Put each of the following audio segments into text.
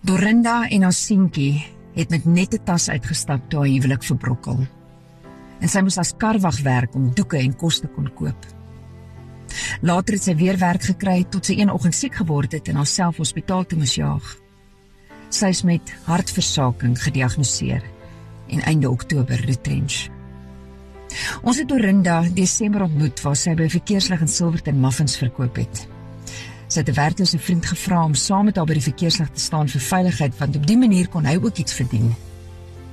Dorinda en haar seentjie het met net 'n tas uitgestap toe haar huwelik verbrokkel. En sy moes as karwag werk om doeke en kos te kon koop. Later het sy weer werk gekry tot sy een oggend siek geword het en haarself hospitaal toe moes jaag. Sy is met hartversaking gediagnoseer en einde Oktober retrench. Ons het Dorinda Desember ontmoet waar sy by verkeerslig in Silverton muffins verkoop het. Sy het 'n werklose vriend gevra om saam met haar by die verkeerslig te staan vir veiligheid want op dië manier kon hy ook iets verdien.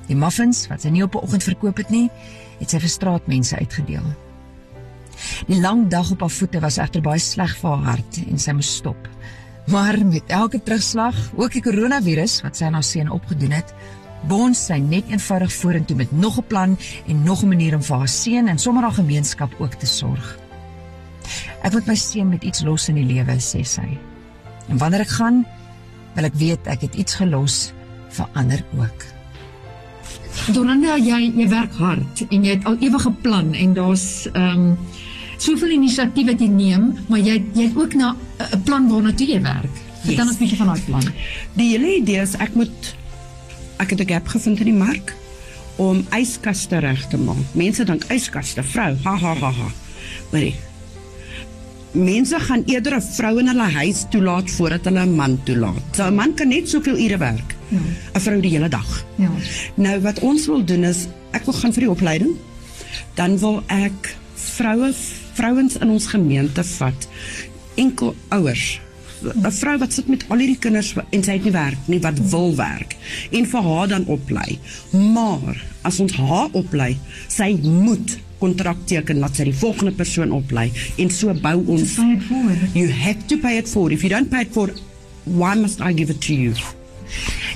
Die muffins wat sy nie op 'n oggend verkoop het nie, het sy vir straatmense uitgedeel. Die lang dag op haar voete was egter baie sleg vir haar hart en sy moes stop. Maar met elke terugslag, ook die koronavirus wat sy aan haar seun opgedoen het, bons sy net eenvoudig vorentoe met nog 'n plan en nog 'n manier om vir haar seun en sommer haar gemeenskap ook te sorg. Ek moet my seun met iets los in die lewe, sê sy. En wanneer ek gaan, wil ek weet ek het iets gelos vir ander ook. Donanda, jy jy werk hard en jy het al ewig geplan en daar's ehm um, soveel inisiatief wat jy neem, maar jy jy het ook na 'n plan waarna toe jy werk. Vertel Yes. ons 'n bietjie van daai plan. Die hele idee is ek moet ek het 'n gap gevind in die mark om yskaste reg te maak. Mense dink yskaste, vrou, ha ha ha ha. Hoorie. Mense gaan eerder 'n vrou in hulle huis toelaat voordat hulle 'n man toelaat. So 'n man kan net soveel ure werk. 'n ja. Vrou die hele dag. Ja. Nou wat ons wil doen is ek wil gaan vir die opleiding. Dan wil ek vroue vrouens in ons gemeente vat. Enkel ouers. 'n Vrou wat sit met al hierdie kinders en sy het nie werk nie wat wil werk en vir haar dan oplei. Maar as ons haar oplei, sy moet kontrak teken laat sy die volgende persoon oplei en so bou ons Pay it forward. You have to pay it forward. If you don't pay it forward, why must I give it to you?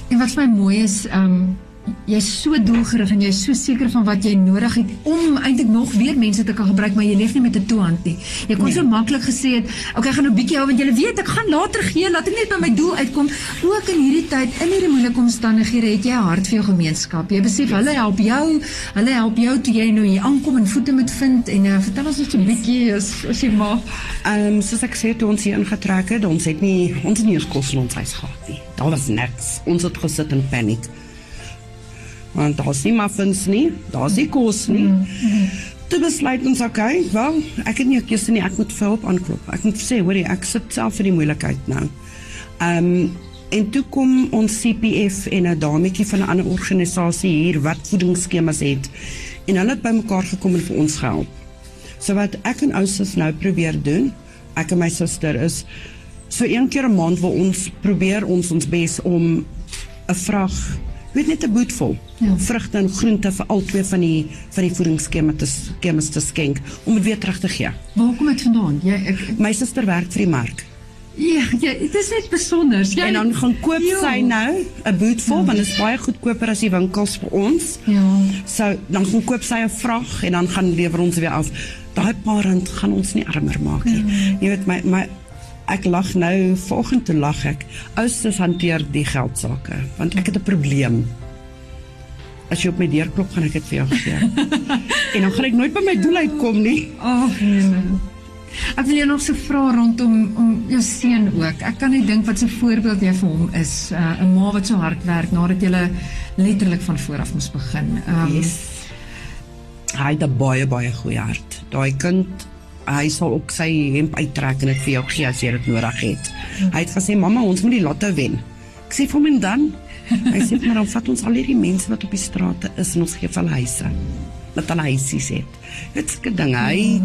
En wat my mooi is, um, jy's so doelgerig en jy's so seker van wat jy nodig het om eintlik nog weer mense te kan gebruik, maar jy leef nie met 'n toehand nie. Jy kon Nee. so maklik gesê het, "Oké, ek gaan nou 'n bietjie hou want jy weet ek gaan later gee, laat ek net by my doel uitkom." Ook in hierdie tyd, in hierdie moeilike omstandighede, het jy 'n hart vir jou gemeenskap. Jy besef hulle help jou, hulle help jou toe jy nou hier aankom en voete moet vind en uh, vertel ons net so 'n bietjie as as jy mag. Ehm um, soos ek sê toe ons hier ingetrek het, ons het nie ons het nie eens kos in ons huis gehad nie. Daar was niks. Ons het gesit in paniek. Want daar's nie muffins nie, daar's nie kos nie. Mm -hmm. Toe besluit ons okay, wel, ek het nie 'n keuse nie, ek moet vir hulp aanklop. Ek moet sê, hoorie, ek sit self in die moeilikheid nou. Ehm um, en toe kom ons CPF en 'n dametjie van 'n ander organisasie hier wat voedingsskemas het en hulle het bymekaar gekom en vir ons gehelp. So wat ek en ousus nou probeer doen, ek en my suster is so een keer 'n maand wil ons probeer ons ons bes om 'n vrag, weet net 'n boot vol Ja. vrugte en groente vir al twee van die van die voedingsskema te skemas te skenk om dit weer terug te gee. Waar kom dit vandaan? Jy ek My suster werk vir die mark. ja, jy, dit is net besonder. Jy En dan gaan koop Ja. sy nou 'n boot vol want dit is baie goedkoper as die winkels vir ons. Ja. So dan gaan koop sy 'n vrag en dan gaan lewer ons weer af. Daai paar rand gaan ons nie armer maak nie. Jy weet my my ek lag nou vanoggend toe lag ek. Oustes hanteer die geld sake want ek het 'n probleem. As jy op my deur klop, gaan ek dit vir jou gee. en dan gaan ek nooit by my doel uitkom nie. Ag nee. nee. Ek wil jou nog so vra rondom om jou seun ook. Ek kan net dink wat 'n voorbeeld jy vir hom is. Uh, 'n Ma wat so hard werk nadat jy letterlik van voor af moes begin. Um, Yes. Hy het 'n baie baie goeie hart. Daai kind hy sal ook sy hemp uittrek en dit vir jou gee as jy dit nodig het. Hy het gesê mamma, ons moet die lotto wen. Ek sê vir hom en dan hy sê maar dan vat ons al hierdie mense wat op die strate is en ons gee hulle huise. Dat hulle huisies het. Dit 'n ding. Hy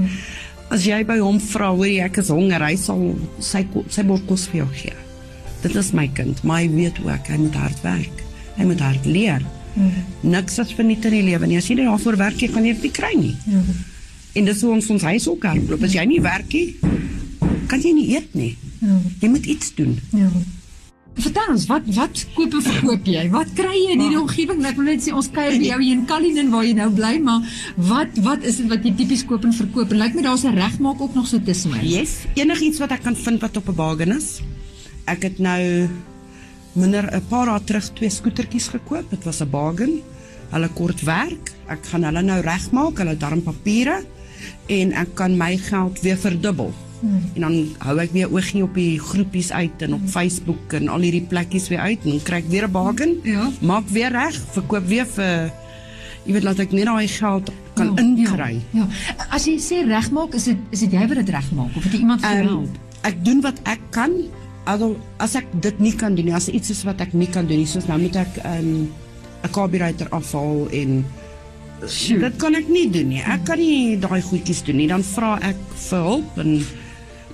as jy by hom vra hoe ek is honger, hy sal sy sy bord kos vir jou gee. Dit is my kind, maar hy weet ook hy moet hard werk. Hy moet hard leer. Niks is verniet in die lewe nie. As jy nie daarvoor werk jy kan jy dit nie kry nie. Ja. En dis hoe ons ons huis ook hardloop. As jy nie werk nie, kan jy nie eet nie. Ja. Jy moet iets doen. Ja. Vertel ons, wat wat koop en verkoop jy? Wat kry jy in hierdie omgewing? Ek wil net sê ons kuier by jou hier in Kalinin waar jy nou bly, maar wat wat is dit wat jy tipies koop en verkoop? En lyk my daar's 'n regmaak ook nog so tussen my. Yes, enigiets wat ek kan vind wat op 'n bargain is. Ek het nou minder 'n paar dae terug twee skootertjies gekoop. Dit was 'n bargain. Hulle kort werk. Ek gaan hulle nou regmaak. Hulle darm papiere en ek kan my geld weer verdubbel En dan hou ek weer oogie op die groepies uit en op Facebook en al hierdie plekkies weer uit en dan kry ek weer 'n bargain. Ja. Maak weer reg, verkoop weer vir jy weet laat ek net daai geld kan inkry. Ja. ja. As jy sê regmaak, is dit is dit jy wat dit regmaak of het jy iemand vir jou Ehm, help? ek doen wat ek kan. Alhoewel as ek dit nie kan doen nie, as iets is wat ek nie kan doen nie, soos nou moet ek 'n 'n carburetor afhaal en Sjoe. dit kan ek nie doen nie. Ek kan nie daai goedjies doen nie. Dan vra ek vir hulp en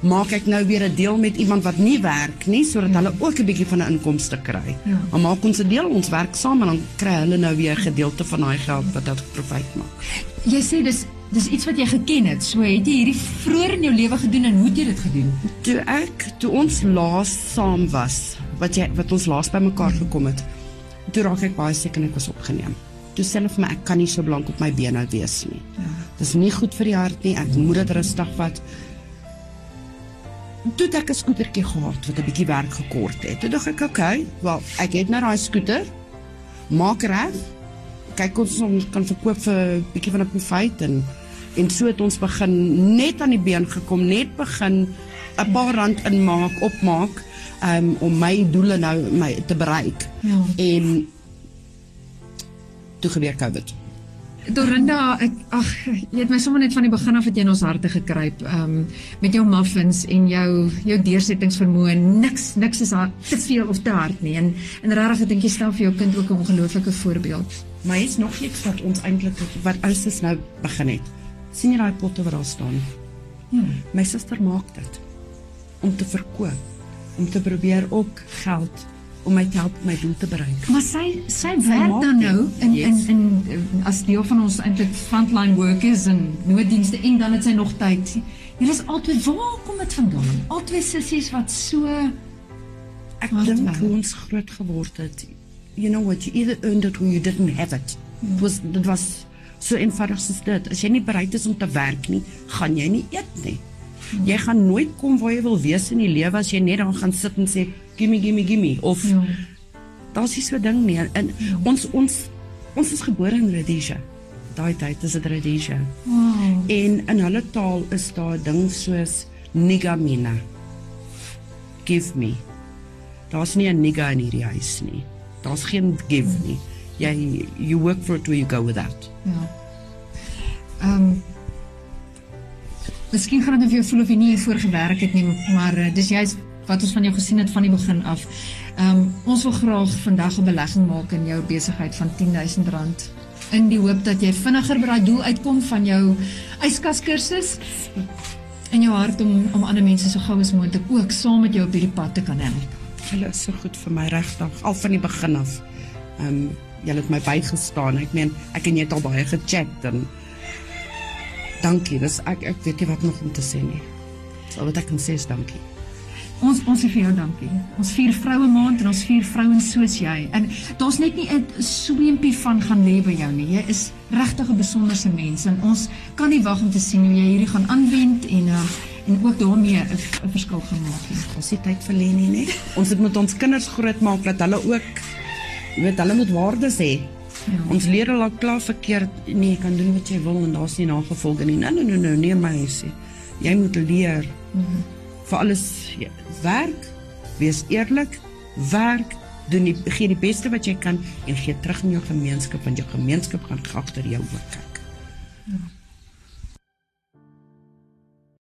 maak ek nou weer 'n deel met iemand wat nie werk nie sodat hulle ook 'n bietjie van 'n inkomste kry. Ja. Dan maak ons 'n deel, ons werk saam en dan kry hulle nou weer 'n gedeelte van daai geld wat ek profit maak. Jy sê dis dis iets wat jy geken het. So het jy hierdie vroeër in jou lewe gedoen en hoe het jy dit gedoen? Toe ek toe ons laas saam was, wat jy wat ons laas bymekaar gekom het, toe raak ek baie seker ek was opgeneem. Toe sê hulle vir my ek kan nie so blank op my bene wees nie. Ja. Dis nie goed vir die hart nie. Ek moet dit rustig vat. Toe het ek 'n skootertjie gehad wat 'n bietjie werk gekort het. Toe dink ek, okay, wel, ek het nou daai skooter. Maak reg. Kyk ons ons kan verkoop vir 'n bietjie van 'n profit en en so het ons begin net aan die been gekom, net begin 'n paar rand inmaak, opmaak um, om my doele nou my te bereik. Ja. En toe gebeur COVID. Dorinda, ek ag, jy het my sommer net van die begin af het jy in ons harte gekruip. Um met jou muffins en jou jou deursettingsvermoë, niks niks is haar te veel of te hard nie. En en regtig ek dink jy stel vir jou kind ook 'n ongelooflike voorbeeld. Maar is nog iets wat ons eintlik wat alles nou begin het. sien jy daai potte wat daar staan? Ja. My suster maak dit om te verkoop, om te probeer ook geld om my te help my doel te bereik. Maar sy sy werk dan nou in Yes. in in as deel van ons eintlik frontline workers en nooddienste en dan het sy nog tyd. Julle is altyd waar kom dit vandaan? Altyd sissies wat so Ek dink ons groot geword het. You know what, you either earned it or you didn't have it. Dit was dit was so eenvoudig soos dit. As jy nie bereid is om te werk nie, gaan jy nie eet nie. Jy gaan nooit kom waar jy wil wees in die lewe as jy net dan gaan sit en sê gimme gimme gimme of ja. daar's nie so ding nie. En ons ons ons is gebore in Rhodesia. Daai tyd is dit Rhodesia. Wow. En in hulle taal is daar ding soos nigamina. Give me. Daar's nie 'n nigga in hierdie huis nie. Daar's geen give nie. Jy you work for it or you go without. Ja. Ehm um, Miskien gaan dit vir jou voel of jy nie hiervoor gewerk het nie, maar uh, dis juist wat ons van jou gesien het van die begin af. Ehm um, ons wil graag vandag 'n belegging maak in jou besigheid van R10000 in die hoop dat jy vinniger by daai doel uitkom van jou yskas kursus in jou hart om om ander mense so gou as moontlik ook saam met jou op hierdie pad te kan help. Julle is so goed vir my regtig al van die begin af. Ehm um, julle het my bygestaan. Ek meen, ek en jy het al baie gechat en dankie. Dis ek ek weet nie wat nog om te sê nie. So wat ek kan sê is dankie. Ons ons sê vir jou dankie. Ons vier vroue maand en ons vier vrouens soos jy. En daar's net nie 'n sweempie van gaan lê by jou nie. Jy is regtig 'n besonderse mens en ons kan nie wag om te sien hoe jy hierdie gaan aanwend en uh, en ook daarmee 'n verskil gaan maak. Ons het tyd verlê nie, nee. Ons het met ons kinders grootmaak dat hulle ook weet hulle moet waardes hê. Ja. Ons leer hulle al klaar verkeerd, nee, jy kan doen wat jy wil en daar's nie nagevolge nie. Nee, nee, nee, nee, nee my sê. Jy moet leer. Mm -hmm. Vir alles ja, werk, wees eerlik, werk, doen die gee die beste wat jy kan en gee terug in jou gemeenskap want jou gemeenskap gaan agter jou ook kyk. Ja.